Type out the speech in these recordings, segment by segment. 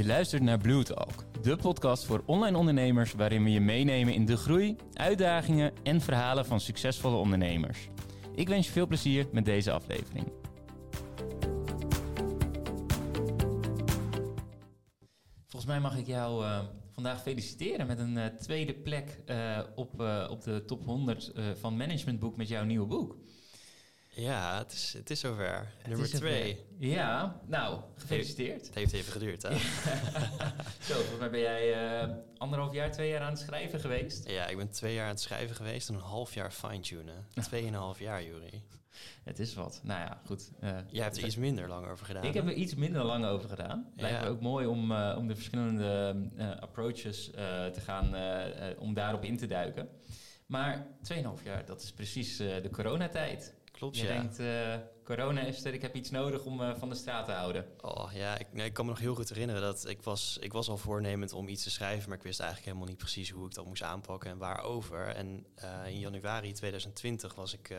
Je luistert naar Blue Talk, de podcast voor online ondernemers waarin we je meenemen in de groei, uitdagingen en verhalen van succesvolle ondernemers. Ik wens je veel plezier met deze aflevering. Volgens mij mag ik jou uh, vandaag feliciteren met een uh, tweede plek uh, op, op de top 100 van Managementboek met jouw nieuwe boek. Ja, het is, het is zover. Het Nummer is twee. Ja, nou, gefeliciteerd. Het heeft even geduurd, hè? Zo, volgens mij ben jij uh, anderhalf jaar, twee jaar aan het schrijven geweest. Ja, ik ben twee jaar aan het schrijven geweest en een half jaar fine-tunen. Tweeënhalf jaar, Jury. Het is wat. Nou ja, goed. Uh, Jij hebt er iets minder lang over gedaan. Ik heb er iets minder lang over gedaan. Ja. Lijkt me ook mooi om, uh, om de verschillende approaches te gaan, om daarop in te duiken. Maar 2,5 jaar, dat is precies de coronatijd. Klopt, je denkt, uh, corona is er, ik heb iets nodig om uh, van de straat te houden. Oh ja, ik, nee, ik kan me nog heel goed herinneren dat ik was, ik was al voornemend om iets te schrijven, maar ik wist eigenlijk helemaal niet precies hoe ik dat moest aanpakken en waarover. En uh, in januari 2020 was ik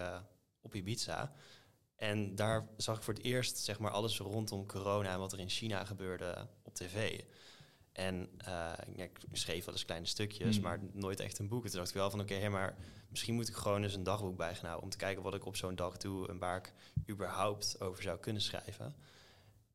op Ibiza. En daar zag ik voor het eerst zeg maar, alles rondom corona en wat er in China gebeurde op tv. En uh, ik schreef wel eens kleine stukjes, hmm. maar nooit echt een boek. toen dacht ik wel van oké, okay, maar misschien moet ik gewoon eens een dagboek bijgaan houden... om te kijken wat ik op zo'n dag doe en waar ik überhaupt over zou kunnen schrijven.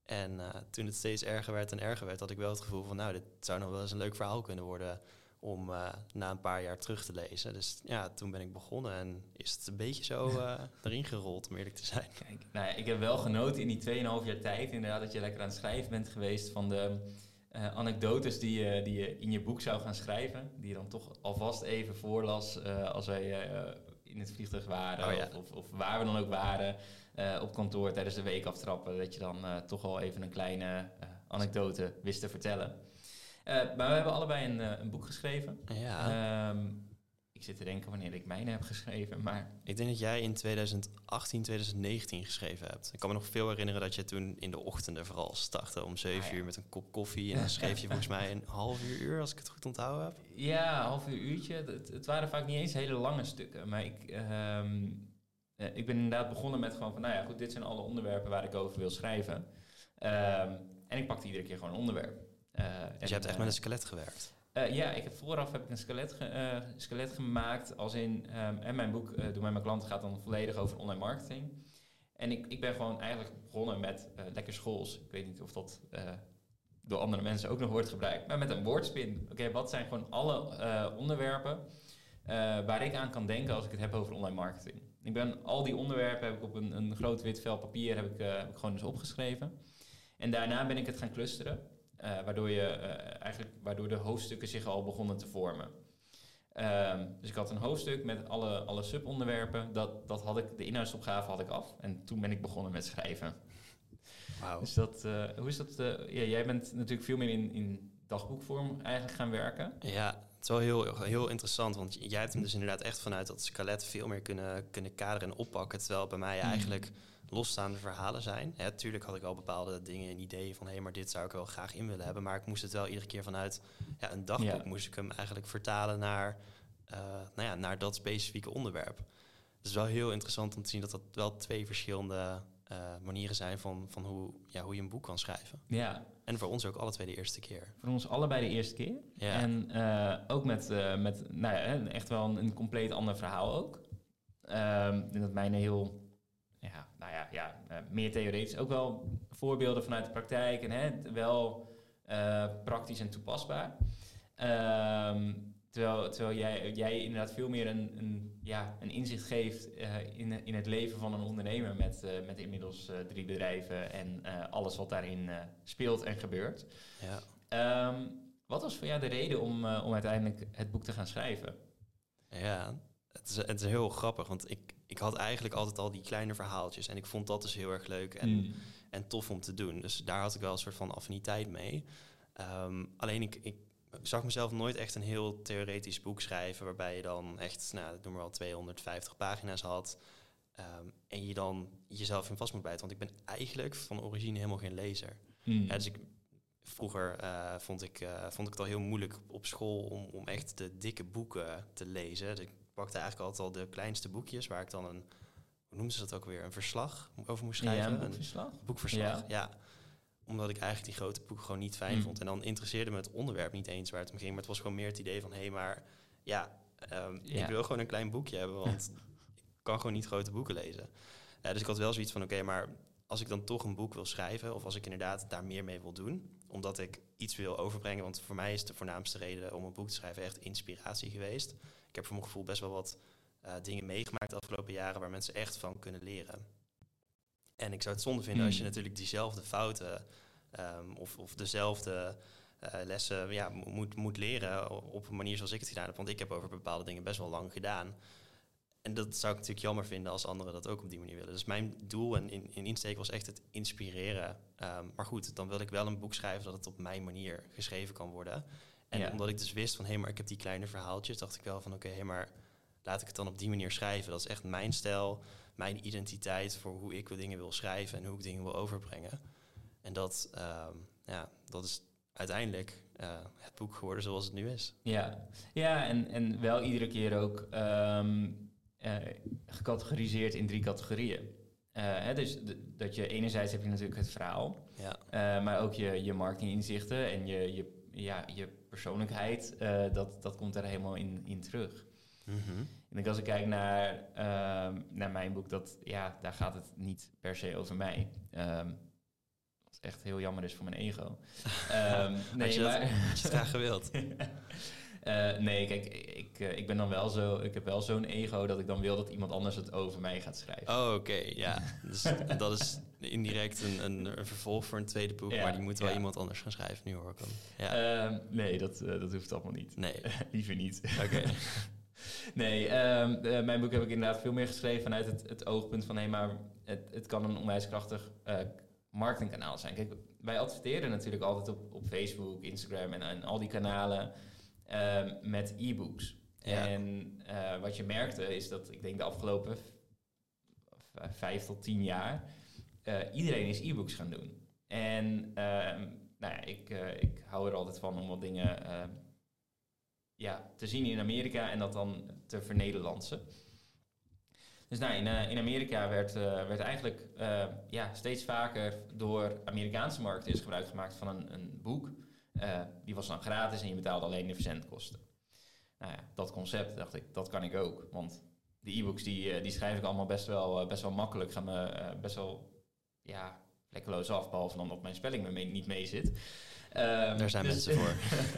En uh, toen het steeds erger werd en erger werd, had ik wel het gevoel van... nou, dit zou nog wel eens een leuk verhaal kunnen worden om uh, na een paar jaar terug te lezen. Dus ja, toen ben ik begonnen en is het een beetje zo erin gerold, om eerlijk te zijn. Kijk, nou ja, ik heb wel genoten in die 2,5 jaar tijd inderdaad dat je lekker aan het schrijven bent geweest van de uh, anekdotes die je, die je in je boek zou gaan schrijven. Die je dan toch alvast even voorlas uh, als wij uh, in het vliegtuig waren. Oh, ja. of, of, of, waar we dan ook waren op kantoor tijdens de week aftrappen. Dat je dan toch al even een kleine anekdote wist te vertellen. maar we hebben allebei een, een boek geschreven. Ja. Um, ik zit te denken wanneer ik mijne heb geschreven, maar... Ik denk dat jij in 2018, 2019 geschreven hebt. Ik kan me nog veel herinneren dat je toen in de ochtenden vooral startte om 7 ah, uur met een kop koffie. En dan schreef je volgens mij een half uur, uur, als ik het goed onthouden heb. Ja, een half uur, uurtje. Het, het, waren vaak niet eens hele lange stukken. Maar ik, uh, ik ben inderdaad begonnen met gewoon van... Nou ja, goed, dit zijn alle onderwerpen waar ik over wil schrijven. Um, en ik pakte iedere keer gewoon een onderwerp. Uh, dus je hebt echt met een skelet gewerkt? Uh, ja, ik heb vooraf heb ik een skelet, uh, skelet gemaakt. Als in, um, en mijn boek uh, Doe mij mijn klanten gaat dan volledig over online marketing. En ik, ik ben gewoon eigenlijk begonnen met lekker schools. Ik weet niet of dat door andere mensen ook nog wordt gebruikt. Maar met een woordspin. Oké, wat zijn gewoon alle onderwerpen waar ik aan kan denken als ik het heb over online marketing? Ik ben al die onderwerpen heb ik op een, een groot wit vel papier heb ik gewoon eens opgeschreven. En daarna ben ik het gaan clusteren. Uh, waardoor, je, uh, eigenlijk, waardoor de hoofdstukken zich al begonnen te vormen. Um, dus ik had een hoofdstuk met alle, alle subonderwerpen. Dat, dat had ik, de inhoudsopgave had ik af. En toen ben ik begonnen met schrijven. Wow. Dus dat, uh, hoe is dat? ja, jij bent natuurlijk veel meer in, in dagboekvorm eigenlijk gaan werken. Ja, het is wel heel, heel interessant. Want jij hebt hem dus inderdaad echt vanuit dat skelet veel meer kunnen, kunnen kaderen en oppakken. Terwijl bij mij mm. eigenlijk losstaande verhalen zijn. Ja, tuurlijk had ik wel bepaalde dingen en ideeën van... hé, hey, maar dit zou ik wel graag in willen hebben. Maar ik moest het wel iedere keer vanuit ja, een dagboek... moest ik hem eigenlijk vertalen naar, uh, nou ja, naar dat specifieke onderwerp. Het is wel heel interessant om te zien dat dat wel twee verschillende uh, manieren zijn... van, van hoe, ja, hoe je een boek kan schrijven. Ja. En voor ons ook alle twee de eerste keer. Voor ons allebei de eerste keer. Ja. En uh, ook met, met nou ja, echt wel een, een compleet ander verhaal ook. Ehm, ik denk dat mijn heel ja, nou ja, ja meer theoretisch. Ook wel voorbeelden vanuit de praktijk en hè, wel praktisch en toepasbaar. Um, terwijl terwijl jij, jij inderdaad veel meer een, een, ja, een inzicht geeft uh, in, in het leven van een ondernemer met, met inmiddels drie bedrijven en alles wat daarin speelt en gebeurt. Ja. Um, wat was voor jou de reden om, om uiteindelijk het boek te gaan schrijven? Ja, het is, het is heel grappig, want ik, ik had eigenlijk altijd al die kleine verhaaltjes. En ik vond dat dus heel erg leuk en, mm. en tof om te doen. Dus daar had ik wel een soort van affiniteit mee. Um, alleen ik, ik zag mezelf nooit echt een heel theoretisch boek schrijven... waarbij je dan echt, nou, noem maar wel 250 pagina's had... Um, en je dan jezelf in vast moet bijten. Want ik ben eigenlijk van origine helemaal geen lezer. Mm. Ja, dus ik, vroeger uh, vond, ik, uh, vond ik het al heel moeilijk op school om, om echt de dikke boeken te lezen. Dus ik pakte eigenlijk altijd al de kleinste boekjes waar ik dan een, hoe noemen ze dat ook weer, een verslag over moest schrijven. Ja, een boekverslag. Een boekverslag, ja. Omdat ik eigenlijk die grote boeken gewoon niet fijn Mm. vond. En dan interesseerde me het onderwerp niet eens waar het om ging. Maar het was gewoon meer het idee van, hé, hey, maar ja, ehm, Ja. ik wil gewoon een klein boekje hebben, want ik kan gewoon niet grote boeken lezen. Dus ik had wel zoiets van, oké, maar als ik dan toch een boek wil schrijven, of als ik inderdaad daar meer mee wil doen, omdat ik iets wil overbrengen, want voor mij is de voornaamste reden om een boek te schrijven echt inspiratie geweest. Ik heb voor mijn gevoel best wel wat eh, dingen meegemaakt de afgelopen jaren waar mensen echt van kunnen leren. En ik zou het zonde vinden als je Hmm. natuurlijk diezelfde fouten ehm, of, of dezelfde eh, lessen ja, mo- moet, moet leren op een manier zoals ik het gedaan heb. Want ik heb over bepaalde dingen best wel lang gedaan. En dat zou ik natuurlijk jammer vinden als anderen dat ook op die manier willen. Dus mijn doel en in, in insteek was echt het inspireren. Ehm, maar goed, dan wil ik wel een boek schrijven dat het op mijn manier geschreven kan worden. En Ja. omdat ik dus wist van, hé, maar ik heb die kleine verhaaltjes, dacht ik wel van, oké, hé, maar laat ik het dan op die manier schrijven. Dat is echt mijn stijl, mijn identiteit voor hoe ik dingen wil schrijven en hoe ik dingen wil overbrengen. En dat, ehm, ja, dat is uiteindelijk eh, het boek geworden zoals het nu is. Ja, ja en, en wel iedere keer ook eh, gecategoriseerd in drie categorieën. Eh, hè, dus dat je enerzijds heb je natuurlijk het verhaal, Ja, maar ook je, je marketinginzichten en je, je, ja, je persoonlijkheid, dat, dat komt er helemaal in, in terug. Mhm. En ik als ik kijk naar, ehm, naar mijn boek, dat, ja, daar gaat het niet per se over mij. Ehm wat echt heel jammer is voor mijn ego. Ehm, Had je dat- maar- had je het graag gewild? Eh, nee, kijk, ik, eh, ik ben dan wel zo, ik heb wel zo'n ego dat ik dan wil dat iemand anders het over mij gaat schrijven. Oh, oké, ja. Dus dat is indirect een, een, een vervolg voor een tweede boek, Ja, maar die moet wel ja. iemand anders gaan schrijven, nu hoor ik hem. Ja, nee, dat, eh, dat hoeft allemaal niet. nee, Liever niet. oké. Nee, ehm, eh, mijn boek heb ik inderdaad veel meer geschreven vanuit het, het oogpunt van... hé, maar het, het kan een onwijs krachtig eh, marketingkanaal zijn. Kijk, wij adverteren natuurlijk altijd op, op Facebook, Instagram en, en al die kanalen ehm, met e-books. Ja. En eh, wat je merkte is dat, ik denk de afgelopen vijf tot tien jaar... iedereen is e-books gaan doen. En ehm, nou ja, ik, ik hou er altijd van om wat dingen ja, te zien in Amerika en dat dan te vernederlandsen. Dus nou, in, eh, in Amerika werd, eh, werd eigenlijk eh, ja, steeds vaker door Amerikaanse marketeers gebruik gemaakt van een, een boek. Die was dan gratis en je betaalde alleen de verzendkosten. Nou ja, dat concept dacht ik, dat kan ik ook. Want de e-books die, die schrijf ik allemaal best wel, best wel makkelijk. Gaan me best wel ja, af, behalve dan dat mijn spelling me niet mee zit. Ehm, Daar zijn dus- mensen voor.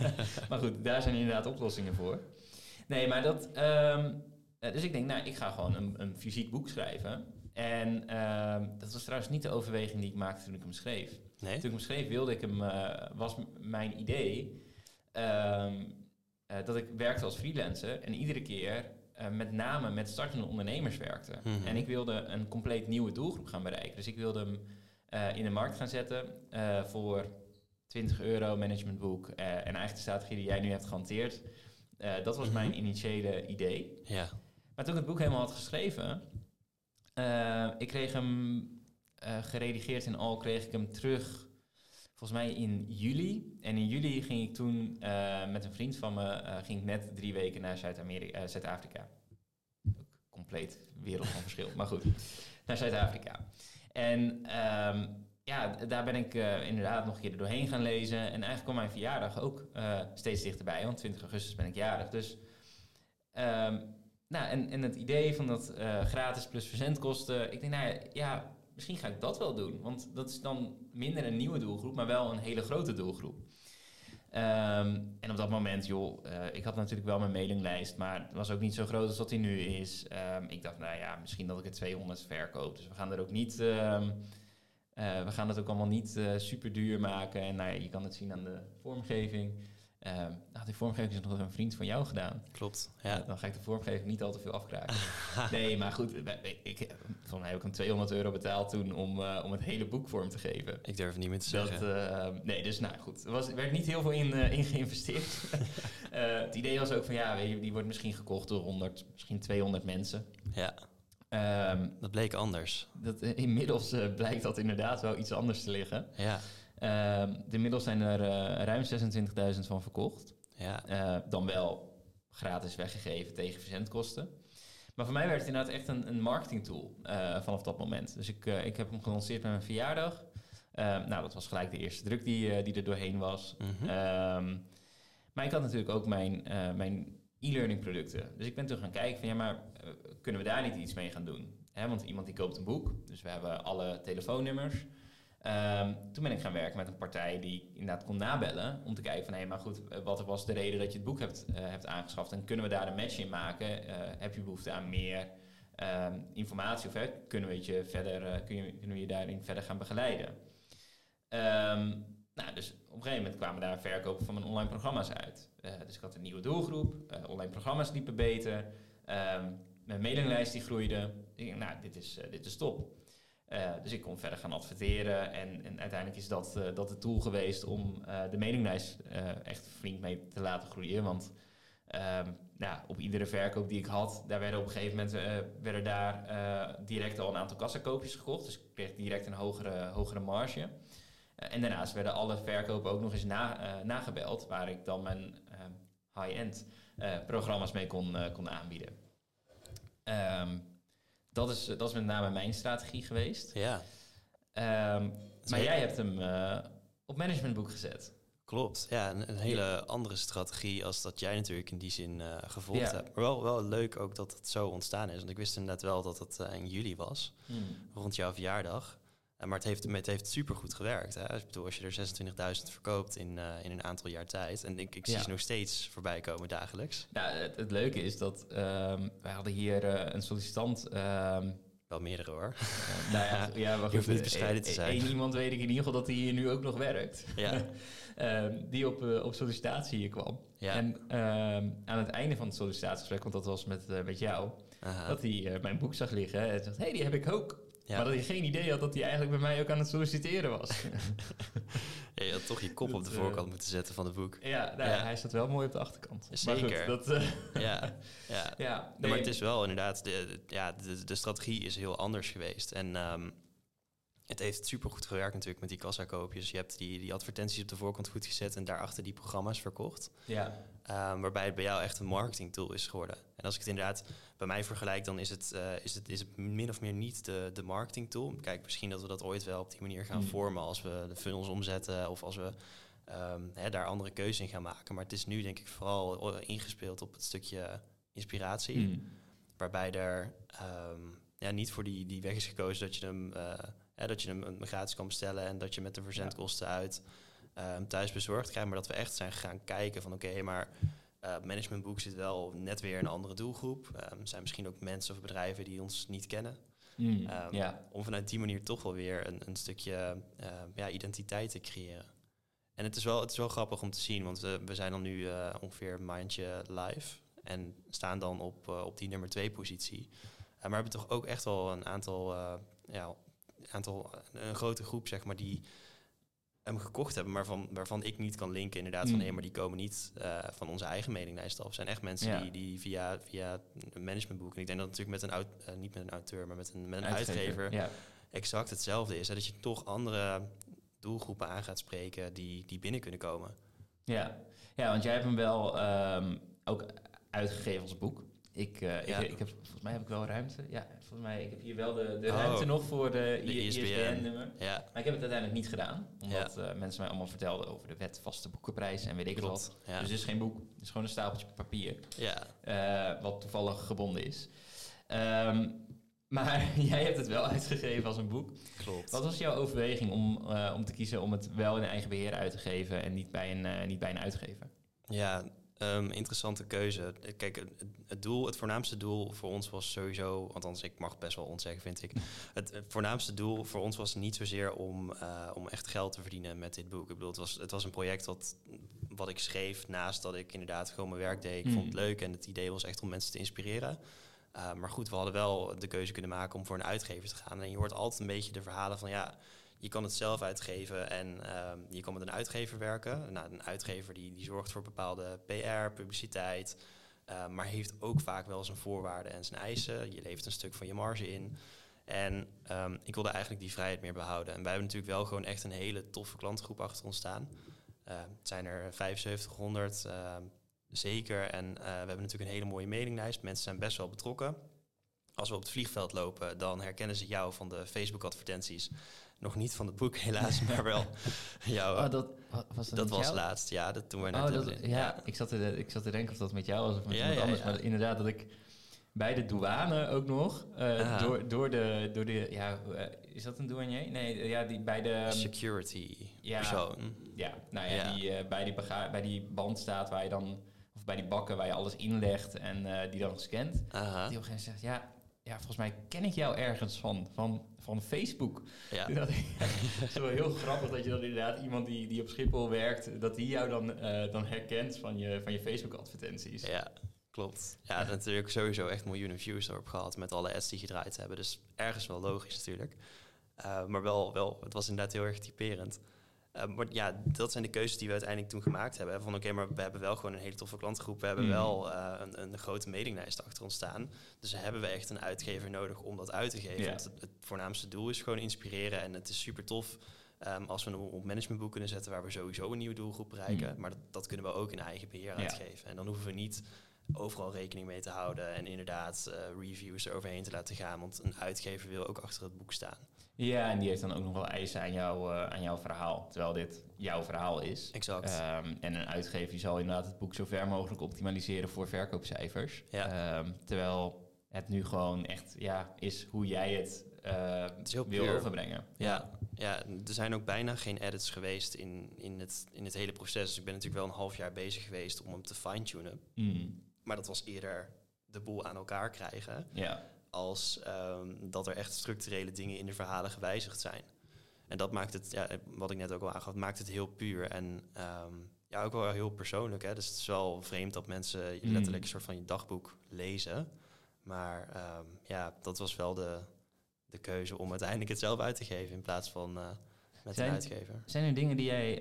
maar goed, daar zijn inderdaad oplossingen voor. Nee, maar dat. ehm, eh, dus ik denk, nou, ik ga gewoon een, een fysiek boek schrijven. En ehm, dat was trouwens niet de overweging die ik maakte toen ik hem schreef. Nee? Toen ik hem schreef, wilde ik hem, eh, was mijn idee eh, dat ik werkte als freelancer en iedere keer met name met startende ondernemers werkte. Mhm. En ik wilde een compleet nieuwe doelgroep gaan bereiken. Dus ik wilde hem in de markt gaan zetten voor 20 euro managementboek eh, en eigenlijk de strategie die jij nu hebt gehanteerd. eh, dat was Mhm. mijn initiële idee. Ja. Maar toen ik het boek helemaal had geschreven, eh, ik kreeg hem geredigeerd in al, kreeg ik hem terug volgens mij in juli. En in juli ging ik toen met een vriend van me, ging ik net drie weken naar Zuid-Amerika, Zuid-Afrika. Compleet wereld van verschil, maar goed. Naar Zuid-Afrika. En ehm, ja, daar ben ik eh, inderdaad nog een keer er doorheen gaan lezen. En eigenlijk kwam mijn verjaardag ook eh, steeds dichterbij, want 20 augustus ben ik jarig. Dus Ehm, nou, en, en het idee van dat eh, gratis plus verzendkosten, ik denk, nou ja, misschien ga ik dat wel doen. Want dat is dan minder een nieuwe doelgroep, maar wel een hele grote doelgroep. Ehm, en op dat moment, joh, ik had natuurlijk wel mijn mailinglijst, maar het was ook niet zo groot als dat die nu is. Ehm, ik dacht, nou ja, misschien dat ik er 200 verkoop. Dus we gaan er ook niet, eh, we gaan het ook allemaal niet eh, super duur maken. En nou ja, je kan het zien aan de vormgeving. Ehm nou, die vormgeving is nog door een vriend van jou gedaan. Klopt. Ja. Ja. Dan ga ik de vormgeving niet al te veel afkraken. nee, maar goed, ik, volgens mij heb ik hem 200 euro betaald toen om, eh, om het hele boek vorm te geven. Ik durf het niet meer te Dat, zeggen. eh, nee, dus nou goed, er was, er werd niet heel veel in, eh, in geïnvesteerd. Eh, het idee was ook van ja, weet je, die wordt misschien gekocht door 100, misschien 200 mensen. ja, Ehm, dat bleek anders. dat, eh, inmiddels eh, blijkt dat inderdaad wel iets anders te liggen. Ja, Ehm, inmiddels zijn er eh, ruim 26.000 van verkocht. ja. Dan wel gratis weggegeven tegen verzendkosten. Maar voor mij werd het inderdaad echt een, een marketingtool vanaf dat moment. Dus ik, ik heb hem gelanceerd met mijn verjaardag. Ehm, nou, dat was gelijk de eerste druk die, die er doorheen was. Mhm. Ehm, maar ik had natuurlijk ook mijn, mijn e-learning producten. Dus ik ben toen gaan kijken van ja, maar eh, kunnen we daar niet iets mee gaan doen? Want iemand die koopt een boek, dus we hebben alle telefoonnummers. Ehm, toen ben ik gaan werken met een partij die inderdaad kon nabellen om te kijken van hé, maar goed, eh, wat was de reden dat je het boek hebt, eh, hebt aangeschaft en kunnen we daar een match in maken? Heb je behoefte aan meer ehm, informatie of kunnen we je verder, kun je, kunnen we je daarin verder gaan begeleiden? Ehm, nou, dus op een gegeven moment kwamen daar verkopen van mijn online programma's uit. Eh, dus ik had een nieuwe doelgroep, eh, online programma's liepen beter, ehm, mijn mailinglijst die groeide. Ik denk, nou, dit is, eh, dit is top. Dus ik kon verder gaan adverteren en, en uiteindelijk is dat, dat de tool geweest om de mailinglijst echt flink mee te laten groeien. Want ehm, nou, op iedere verkoop die ik had, daar werden op een gegeven moment werden daar direct al een aantal kassakoopjes gekocht. Dus ik kreeg direct een hogere, hogere marge. Eh, en daarnaast werden alle verkopen ook nog eens na, eh, nagebeld, waar ik dan mijn ehm, high-end eh, programma's mee kon, kon aanbieden. Ehm, dat, is, dat is met name mijn strategie geweest. Ja, Ehm, maar jij hebt hem op managementboek gezet. klopt. Ja, een, een hele andere strategie als dat jij natuurlijk in die zin eh, gevolgd Ja. hebt. Maar wel, wel leuk ook dat het zo ontstaan is. Want ik wist inderdaad wel dat het in juli was, rond jouw verjaardag. Eh, maar het heeft, het heeft supergoed gewerkt. Hè? Ik bedoel, als je er 26.000 verkoopt in, eh, in een aantal jaar tijd. En ik, ik zie Ja. ze nog steeds voorbij komen dagelijks. Nou, het, het leuke is dat ehm wij hadden hier eh, een sollicitant. ehm, Wel meerdere hoor. eh, nou ja, ja maar Je hoeft niet bescheiden te zijn. Eén iemand weet ik in ieder geval dat hij hier nu ook nog werkt. ja, Ehm, die op, op sollicitatie hier kwam. ja. En aan het einde van het sollicitatiegesprek, want dat was met, met jou, aha. dat hij mijn boek zag liggen en zegt: hé, hey, die heb ik ook. Ja. Maar dat hij geen idee had dat hij eigenlijk bij mij ook aan het solliciteren was. Ja, je had toch je kop op de eh, voorkant moeten zetten van het boek. ja, nou, Ja. hij staat wel mooi op de achterkant. Zeker. Goed, dat, eh, Ja, ja. ja, Nee, maar het is wel inderdaad, de, de- ja, de, de strategie is heel anders geweest. En ehm, het heeft supergoed gewerkt natuurlijk met die kassakoopjes. Je hebt die, die advertenties op de voorkant goed gezet en daarachter die programma's verkocht. Ja, Ehm, waarbij het bij jou echt een marketingtool is geworden. En als ik het inderdaad bij mij vergelijk, dan is het, eh, is het, is het min of meer niet de, de marketingtool. Kijk, misschien dat we dat ooit wel op die manier gaan Mm. vormen als we de funnels omzetten of als we ehm, hè, daar andere keuzes in gaan maken. Maar het is nu denk ik vooral eh, ingespeeld op het stukje inspiratie. Mm. Waarbij er ehm, ja, niet voor die, die weg is gekozen dat je hem, eh, hè, dat je hem hem gratis kan bestellen en dat je met de verzendkosten uit ehm, thuis bezorgd krijgt. Maar dat we echt zijn gaan kijken van oké, maar eh managementboek zit wel net weer een andere doelgroep. Er zijn misschien ook mensen of bedrijven die ons niet kennen. Mm. Ehm, ja, Om vanuit die manier toch wel weer een, een stukje ja, identiteit te creëren. En het is wel, het is wel grappig om te zien, want we, we zijn dan nu eh, ongeveer een maandje live. En staan dan op, eh, op die nummer twee positie. Maar we hebben toch ook echt wel een aantal, ja, aantal een grote groep, zeg maar, die hem gekocht hebben, maar van, waarvan ik niet kan linken inderdaad van Mm. hé, maar die komen niet eh, van onze eigen mailinglijst af. Het zijn echt mensen Ja. die, die via, via een managementboek, en ik denk dat het natuurlijk met een, eh, niet met een auteur, maar met een, met een uitgever, Ja. exact hetzelfde is. Hè? Dat je toch andere doelgroepen aan gaat spreken die, die binnen kunnen komen. Ja. ja, want jij hebt hem wel ehm, ook uitgegeven als boek. Ik, eh, Ja. ik, ik heb, volgens mij heb ik wel ruimte. Ja, volgens mij ik heb hier wel de, de Oh. ruimte nog voor de, De ISBN. ISBN-nummer. Ja, Maar ik heb het uiteindelijk niet gedaan, omdat eh, mensen mij allemaal vertelden over de wet vaste boekenprijs en weet ik wat. klopt. Dus het is geen boek, het is gewoon een stapeltje papier, ja. eh, wat toevallig gebonden is. Ehm, maar jij hebt het wel uitgegeven als een boek. klopt. Wat was jouw overweging om, om te kiezen om het wel in eigen beheer uit te geven en niet bij een, niet bij een uitgever? Ja, ehm, interessante keuze. Kijk, het, het doel, het voornaamste doel voor ons was sowieso, althans ik mag best wel ontzeggen vind ik. Het, het voornaamste doel voor ons was niet zozeer om, eh, om echt geld te verdienen met dit boek. Ik bedoel, het was, het was een project wat, wat ik schreef naast dat ik inderdaad gewoon mijn werk deed. Ik vond het Mm. leuk en het idee was echt om mensen te inspireren. Uh, maar goed, we hadden wel de keuze kunnen maken om voor een uitgever te gaan. En je hoort altijd een beetje de verhalen van ja, je kan het zelf uitgeven en um, je kan met een uitgever werken. Nou, een uitgever die, die zorgt voor bepaalde PR, publiciteit, uh, maar heeft ook vaak wel zijn voorwaarden en zijn eisen. Je levert een stuk van je marge in. En um, ik wilde eigenlijk die vrijheid meer behouden. En wij hebben natuurlijk wel gewoon echt een hele toffe klantgroep achter ons staan. Uh, het zijn er 7500 uh, zeker. En uh, we hebben natuurlijk een hele mooie mailinglijst. Mensen zijn best wel betrokken. Als we op het vliegveld lopen, dan herkennen ze jou van de Facebook-advertenties. Nog niet van het boek helaas, maar wel jouw... Oh, dat wa- was dat, was jou? laatst, ja, dat toen wij Oh, dat, Dublin. ja, Ik, zat te, ik zat te denken of dat met jou was of met Ja, iemand anders. Maar inderdaad, dat ik bij de douane ook nog, eh, Aha. door, door de, door de, ja, eh, is dat een douanier? Nee, eh, ja, die bij de, Security ja. persoon. ja, nou ja, Ja. die bij, die bij die band staat waar je dan, of bij die bakken waar je alles inlegt en die dan scant. Die op een gegeven moment zegt, ja, ja, volgens mij ken ik jou ergens van, van, van Facebook. ja. Het is wel heel grappig dat je dan inderdaad iemand die, die op Schiphol werkt, dat die jou dan, eh, dan herkent van je, van je Facebook-advertenties. Ja, klopt. Ja, natuurlijk sowieso echt miljoenen views erop gehad met alle ads die gedraaid hebben. Dus ergens wel logisch natuurlijk. Uh, maar wel, wel, het was inderdaad heel erg typerend. Uh, maar ja, dat zijn de keuzes die we uiteindelijk toen gemaakt hebben. Van oké, maar we hebben wel gewoon een hele toffe klantengroep. We hebben Mm. wel uh, een, een, grote mailinglijst achter ons staan. Dus hebben we echt een uitgever nodig om dat uit te geven. Want het, het, voornaamste doel is gewoon inspireren. En het is super tof um, als we een op managementboek kunnen zetten... waar we sowieso een nieuwe doelgroep bereiken. Mm. Maar dat, dat, kunnen we ook in eigen beheer Ja. uitgeven. En dan hoeven we niet overal rekening mee te houden... en inderdaad uh, reviews eroverheen te laten gaan. Want een uitgever wil ook achter het boek staan. Ja, en die heeft dan ook nog wel eisen aan, jou, uh, aan jouw verhaal. Terwijl dit jouw verhaal is. Exact. Um, en een uitgever die zal inderdaad het boek zo ver mogelijk optimaliseren voor verkoopcijfers. Ja. Um, terwijl het nu gewoon echt ja, is hoe jij het, uh, heel wil puur. overbrengen. Ja, ja, er zijn ook bijna geen edits geweest in, in, het, in het hele proces. Dus ik ben natuurlijk wel een half jaar bezig geweest om hem te fine-tunen. Mm. Maar dat was eerder de boel aan elkaar krijgen. Ja. Als um, dat er echt structurele dingen in de verhalen gewijzigd zijn. En dat maakt het, ja, wat ik net ook al aangaf, maakt het heel puur. En um, ja, ook wel heel persoonlijk. Hè? Dus het is wel vreemd dat mensen Mm. letterlijk een soort van je dagboek lezen. Maar um, ja, dat was wel de, de keuze om uiteindelijk het zelf uit te geven in plaats van uh, met zijn, een uitgever. Zijn er dingen die jij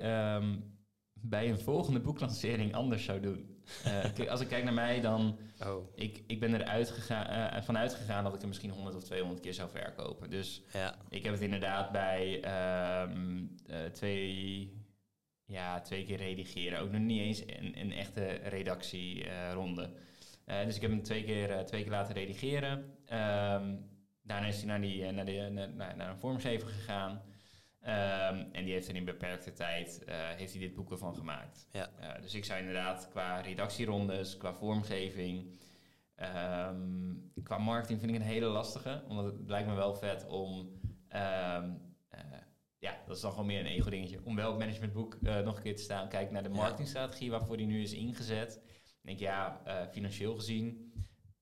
bij een volgende boeklancering anders zou doen? Uh, als ik kijk naar mij, dan... Oh. Ik, ik ben eruit gegaan, uh, vanuit gegaan dat ik er misschien 100 of 200 keer zou verkopen. Dus ja. ik heb het inderdaad bij um, uh, twee, ja, twee keer redigeren. Ook nog niet eens een, een echte redactieronde. Dus ik heb hem twee keer, twee keer laten redigeren. Um, daarna is hij naar, die, naar, de, naar, naar een vormgever gegaan. Um, en die heeft er in beperkte tijd uh, heeft hij dit boek ervan gemaakt. Ja. Uh, dus ik zou inderdaad qua redactierondes, qua vormgeving, um, qua marketing vind ik een hele lastige. Omdat het lijkt me wel vet om, um, uh, ja, dat is dan gewoon meer een ego dingetje, om wel het managementboek nog een keer te staan, kijken naar de marketingstrategie waarvoor die nu is ingezet. En denk ja, financieel gezien,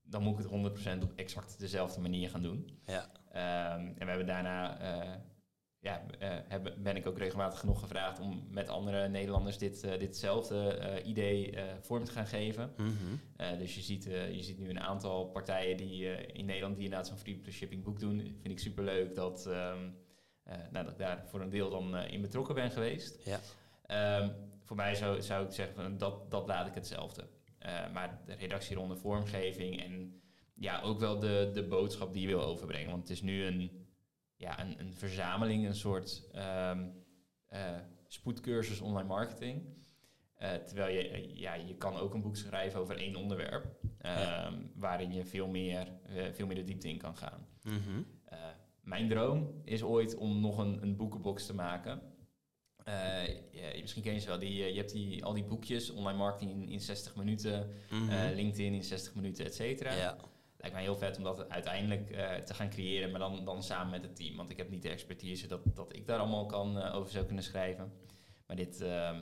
dan moet ik het 100% op exact dezelfde manier gaan doen. Ja. en we hebben daarna ja, heb, ben ik ook regelmatig genoeg gevraagd om met andere Nederlanders dit, uh, ditzelfde uh, idee vorm te gaan geven. Mm -hmm. dus je ziet, je ziet nu een aantal partijen die in Nederland die inderdaad zo'n free shipping boek doen. Vind ik super leuk dat, um, nou, dat ik daar voor een deel dan in betrokken ben geweest. Ja. Um, voor mij zou, zou ik zeggen, van, dat, dat laat ik hetzelfde. maar de redactieronde, vormgeving en ja, ook wel de, de boodschap die je wil overbrengen. Want het is nu een ja, een, een verzameling, een soort um, uh, spoedcursus online marketing. Uh, terwijl je, ja, je kan ook een boek schrijven over één onderwerp, um, ja. waarin je veel meer, uh, veel meer de diepte in kan gaan. Mm -hmm. mijn droom is ooit om nog een, een boekenbox te maken. Ja, misschien ken je ze wel. Die, je hebt die, al die boekjes, online marketing in, in 60 minuten, mm -hmm. LinkedIn in 60 minuten, et cetera. Ja lijkt mij heel vet om dat uiteindelijk uh, te gaan creëren, maar dan, dan samen met het team. Want ik heb niet de expertise dat, dat ik daar allemaal kan, uh, over zou kunnen schrijven. Maar dit uh,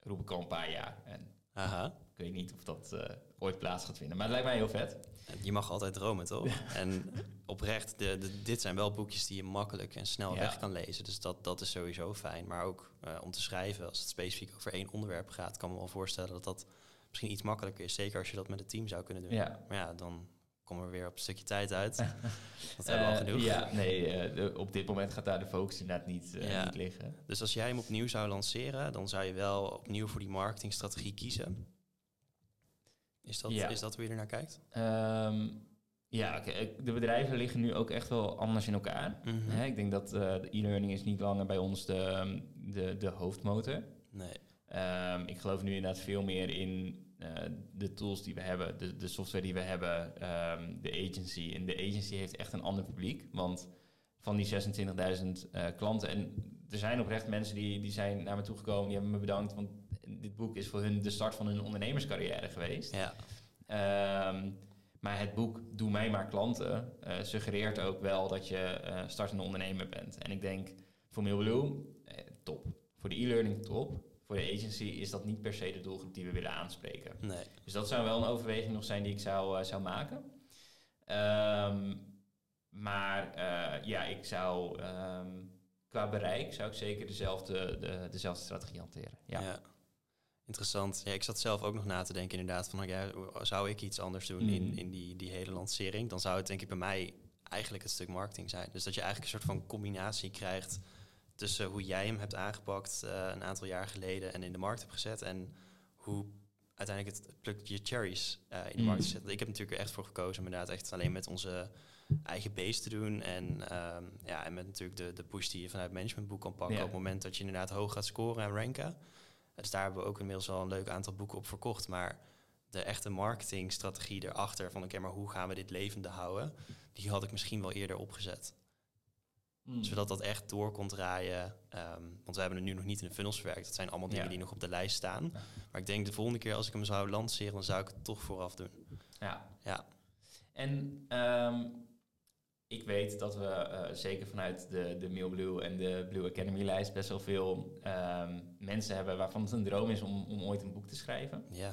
roep ik al een paar jaar. En Aha. ik weet niet of dat uh, ooit plaats gaat vinden. Maar het lijkt mij heel vet. Je mag altijd dromen, toch? en oprecht, de, de, dit zijn wel boekjes die je makkelijk en snel Ja. weg kan lezen. Dus dat, dat is sowieso fijn. Maar ook om te schrijven, als het specifiek over één onderwerp gaat... kan me wel voorstellen dat dat misschien iets makkelijker is. Zeker als je dat met het team zou kunnen doen. Ja. Maar ja, dan komen we weer op een stukje tijd uit. dat hebben we al genoeg. Uh, ja, nee, de, op dit moment gaat daar de focus inderdaad niet, Ja. niet liggen. Dus als jij hem opnieuw zou lanceren, dan zou je wel opnieuw voor die marketingstrategie kiezen. Is dat, Ja. is dat hoe je ernaar kijkt? Um, ja, de bedrijven liggen nu ook echt wel anders in elkaar. Mhm. Ik denk dat uh, e-learning is niet langer bij ons de, de, de hoofdmotor. Nee. Um, ik geloof nu inderdaad veel meer in uh, de tools die we hebben, de, de software die we hebben, um, de agency. En de agency heeft echt een ander publiek. Want van die 26.000 eh, klanten. En er zijn oprecht mensen die, die zijn naar me toegekomen, die hebben me bedankt, want dit boek is voor hun de start van hun ondernemerscarrière geweest. Ja. Ehm, maar het boek Doe mij maar klanten uh, suggereert ook wel dat je startende ondernemer bent. En ik denk voor Mailblue, eh, top. Voor de e-learning top. Voor de agency is dat niet per se de doelgroep die we willen aanspreken. Nee. Dus dat zou wel een overweging nog zijn die ik zou, zou maken. Um, maar ja, ik zou um, qua bereik zou ik zeker dezelfde, de, dezelfde strategie hanteren. ja. ja. Interessant. Ja, ik zat zelf ook nog na te denken inderdaad van, ja, zou ik iets anders doen in, mm. in die, die hele lancering? Dan zou het denk ik bij mij eigenlijk het stuk marketing zijn. Dus dat je eigenlijk een soort van combinatie krijgt tussen hoe jij hem hebt aangepakt uh, een aantal jaar geleden en in de markt hebt gezet en hoe uiteindelijk het, het plukt je cherries uh, in de markt te zetten. Ik heb natuurlijk echt voor gekozen om inderdaad echt alleen met onze eigen base te doen. En, um, ja, en met natuurlijk de, de push die je vanuit managementboek kan pakken op het moment dat je inderdaad hoog gaat scoren en ranken. Dus daar hebben we ook inmiddels al een leuk aantal boeken op verkocht. Maar de echte marketingstrategie erachter van oké, maar hoe gaan we dit levende houden, die had ik misschien wel eerder opgezet. Hmm. Zodat dat echt door kon draaien. Ehm, want we hebben het nu nog niet in de funnels verwerkt. Dat zijn allemaal dingen die nog op de lijst staan. Maar ik denk de volgende keer als ik hem zou lanceren, dan zou ik het toch vooraf doen. Ja. ja. En um, ik weet dat we uh, zeker vanuit de, de Mailblue en de Blue Academy lijst best wel veel um, mensen hebben waarvan het een droom is om, om ooit een boek te schrijven. Ja.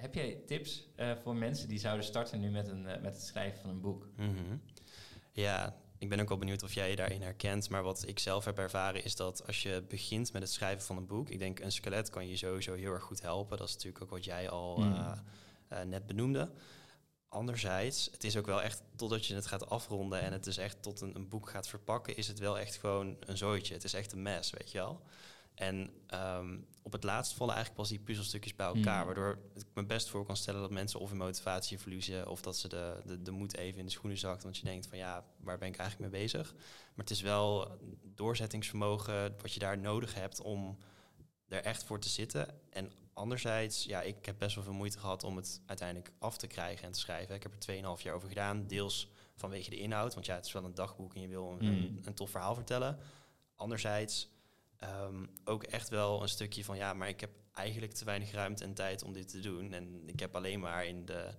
Heb jij tips uh, voor mensen die zouden starten nu met, een, uh, met het schrijven van een boek? Mm -hmm. Ja, ik ben ook wel benieuwd of jij je daarin herkent. Maar wat ik zelf heb ervaren is dat als je begint met het schrijven van een boek, ik denk een skelet kan je sowieso heel erg goed helpen. Dat is natuurlijk ook wat jij al mm. net benoemde. Anderzijds, het is ook wel echt totdat je het gaat afronden en het dus echt tot een, een, boek gaat verpakken, is het wel echt gewoon een zooitje. Het is echt een mes, weet je wel. En ehm, op het laatst vallen eigenlijk pas die puzzelstukjes bij elkaar, hmm. waardoor ik me best voor kan stellen dat mensen of hun motivatie verliezen of dat ze de, de, de moed even in de schoenen zakt, want je denkt van ja, waar ben ik eigenlijk mee bezig? Maar het is wel doorzettingsvermogen wat je daar nodig hebt om er echt voor te zitten. En anderzijds, ja, ik heb best wel veel moeite gehad om het uiteindelijk af te krijgen en te schrijven. Ik heb er 2,5 jaar over gedaan, deels vanwege de inhoud, want ja, het is wel een dagboek en je wil een, mm. een, tof verhaal vertellen. Anderzijds um, ook echt wel een stukje van, ja, maar ik heb eigenlijk te weinig ruimte en tijd om dit te doen. En ik heb alleen maar in de,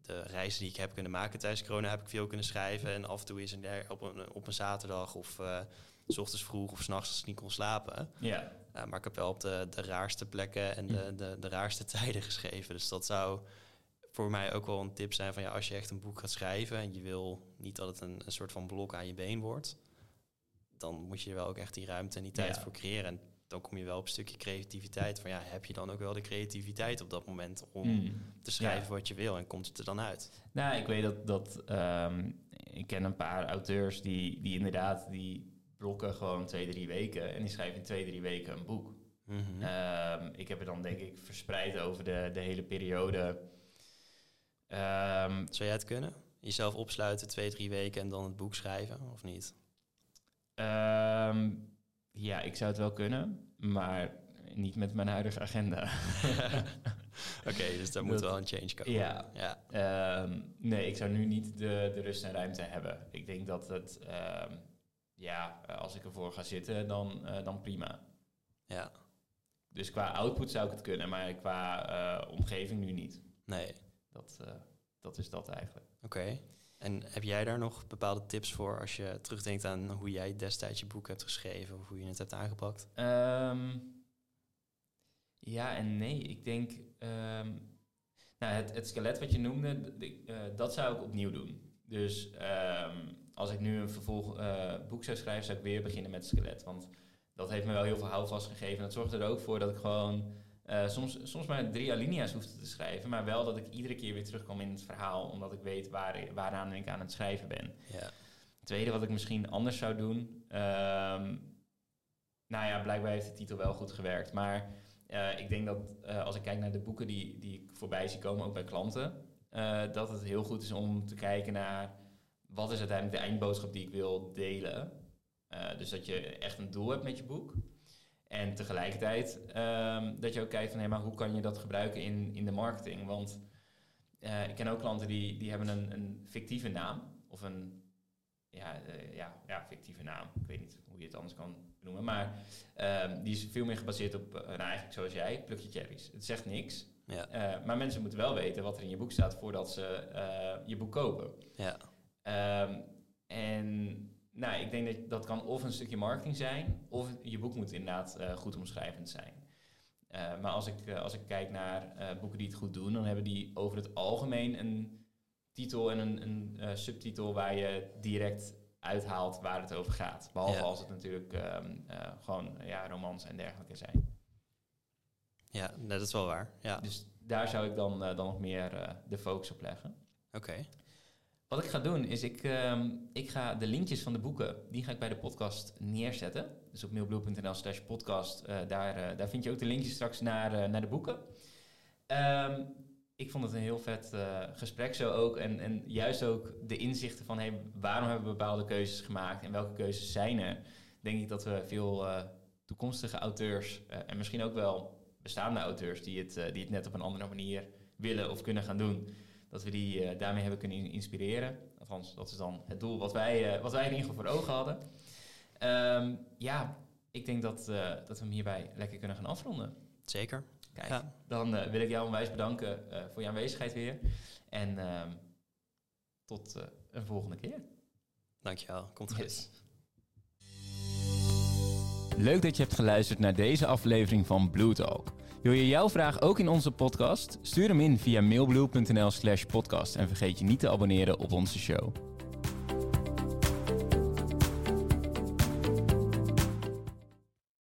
de reizen die ik heb kunnen maken tijdens corona, heb ik veel kunnen schrijven. En af en toe is er op een, op een zaterdag of... Uh, s ochtends vroeg of s'nachts als ik niet kon slapen. Ja. Uh, maar ik heb wel op de, de raarste plekken en de, hm. de, de raarste tijden geschreven. Dus dat zou voor mij ook wel een tip zijn van ja, als je echt een boek gaat schrijven en je wil niet dat het een, een soort van blok aan je been wordt, dan moet je er wel ook echt die ruimte en die tijd voor creëren. En dan kom je wel op een stukje creativiteit. Van ja, heb je dan ook wel de creativiteit op dat moment om hm. te schrijven wat je wil en komt het er dan uit? Nou, ik weet dat, dat um, ik ken een paar auteurs die, die inderdaad die blokken gewoon twee, drie weken. En die schrijven in twee, drie weken een boek. Mhm. Ehm, ik heb het dan denk ik verspreid over de, de hele periode. Um, Zou jij het kunnen? Jezelf opsluiten twee, drie weken en dan het boek schrijven, of niet? Um, ja, ik zou het wel kunnen, maar niet met mijn huidige agenda. Oké, dus daar moet wel een change komen. Ja. ja. nee, ik zou nu niet de, de rust en ruimte hebben. Ik denk dat het ja, eh, als ik ervoor ga zitten, dan, uh, dan prima. Ja. Dus qua output zou ik het kunnen, maar qua uh, omgeving nu niet. Nee. Dat, uh, dat is dat eigenlijk. Oké. En heb jij daar nog bepaalde tips voor als je terugdenkt aan hoe jij destijds je boek hebt geschreven of hoe je het hebt aangepakt? Um, ja en nee. Ik denk, um, nou, het, het skelet wat je noemde, uh, dat zou ik opnieuw doen. Dus um, als ik nu een vervolg uh, boek zou schrijven, zou ik weer beginnen met skelet. Want dat heeft me wel heel veel houvast gegeven. En dat zorgde er ook voor dat ik gewoon uh, soms, soms maar drie alinea's hoefde te schrijven. Maar wel dat ik iedere keer weer terugkom in het verhaal. Omdat ik weet waar, waaraan ik aan het schrijven ben. Ja. Het tweede wat ik misschien anders zou doen. Um, nou ja, blijkbaar heeft de titel wel goed gewerkt. Maar uh, ik denk dat uh, als ik kijk naar de boeken die, die ik voorbij zie komen, ook bij klanten. dat het heel goed is om te kijken naar wat is uiteindelijk de eindboodschap die ik wil delen. Dus dat je echt een doel hebt met je boek. En tegelijkertijd um, dat je ook kijkt van hé, maar hoe kan je dat gebruiken in, in de marketing? Want uh, ik ken ook klanten die, die hebben een, een fictieve naam of een ja, ja, ja, fictieve naam. Ik weet niet hoe je het anders kan noemen. Maar ehm, die is veel meer gebaseerd op, nou eigenlijk zoals jij, pluk je cherries. Het zegt niks. Ja. maar mensen moeten wel weten wat er in je boek staat voordat ze je boek kopen. Ja. Ehm, en nou, ik denk dat dat kan of een stukje marketing zijn, of je boek moet inderdaad goed omschrijvend zijn. Eh, maar als ik, eh, als ik kijk naar eh, boeken die het goed doen, dan hebben die over het algemeen een titel en een, een subtitel waar je direct uithaalt waar het over gaat. Behalve als het natuurlijk ehm, gewoon ja, romans en dergelijke zijn. Ja, dat is wel waar. Ja. Dus daar zou ik dan, dan nog meer de focus op leggen. Oké. Wat ik ga doen is, ik, ehm, ik ga de linkjes van de boeken, die ga ik bij de podcast neerzetten. Dus op mailblue.nl slash podcast, uh, daar, uh, daar vind je ook de linkjes straks naar, uh, naar de boeken. Um, ik vond het een heel vet gesprek zo ook. En, en juist ook de inzichten van, hey, waarom hebben we bepaalde keuzes gemaakt en welke keuzes zijn er? Denk ik dat we veel toekomstige auteurs en misschien ook wel bestaande auteurs die het, die het net op een andere manier willen of kunnen gaan doen dat we die uh, daarmee hebben kunnen inspireren. Althans, dat is dan het doel wat wij, uh, wat wij in ieder geval voor ogen hadden. Um, ja, ik denk dat, uh, dat we hem hierbij lekker kunnen gaan afronden. Zeker. Kijk, ja. dan wil ik jou onwijs bedanken voor je aanwezigheid weer. En ehm, tot een volgende keer. Dankjewel, komt goed. Yes. Leuk dat je hebt geluisterd naar deze aflevering van Blue Talk. Wil je jouw vraag ook in onze podcast? Stuur hem in via mailblue.nl slash podcast en vergeet je niet te abonneren op onze show.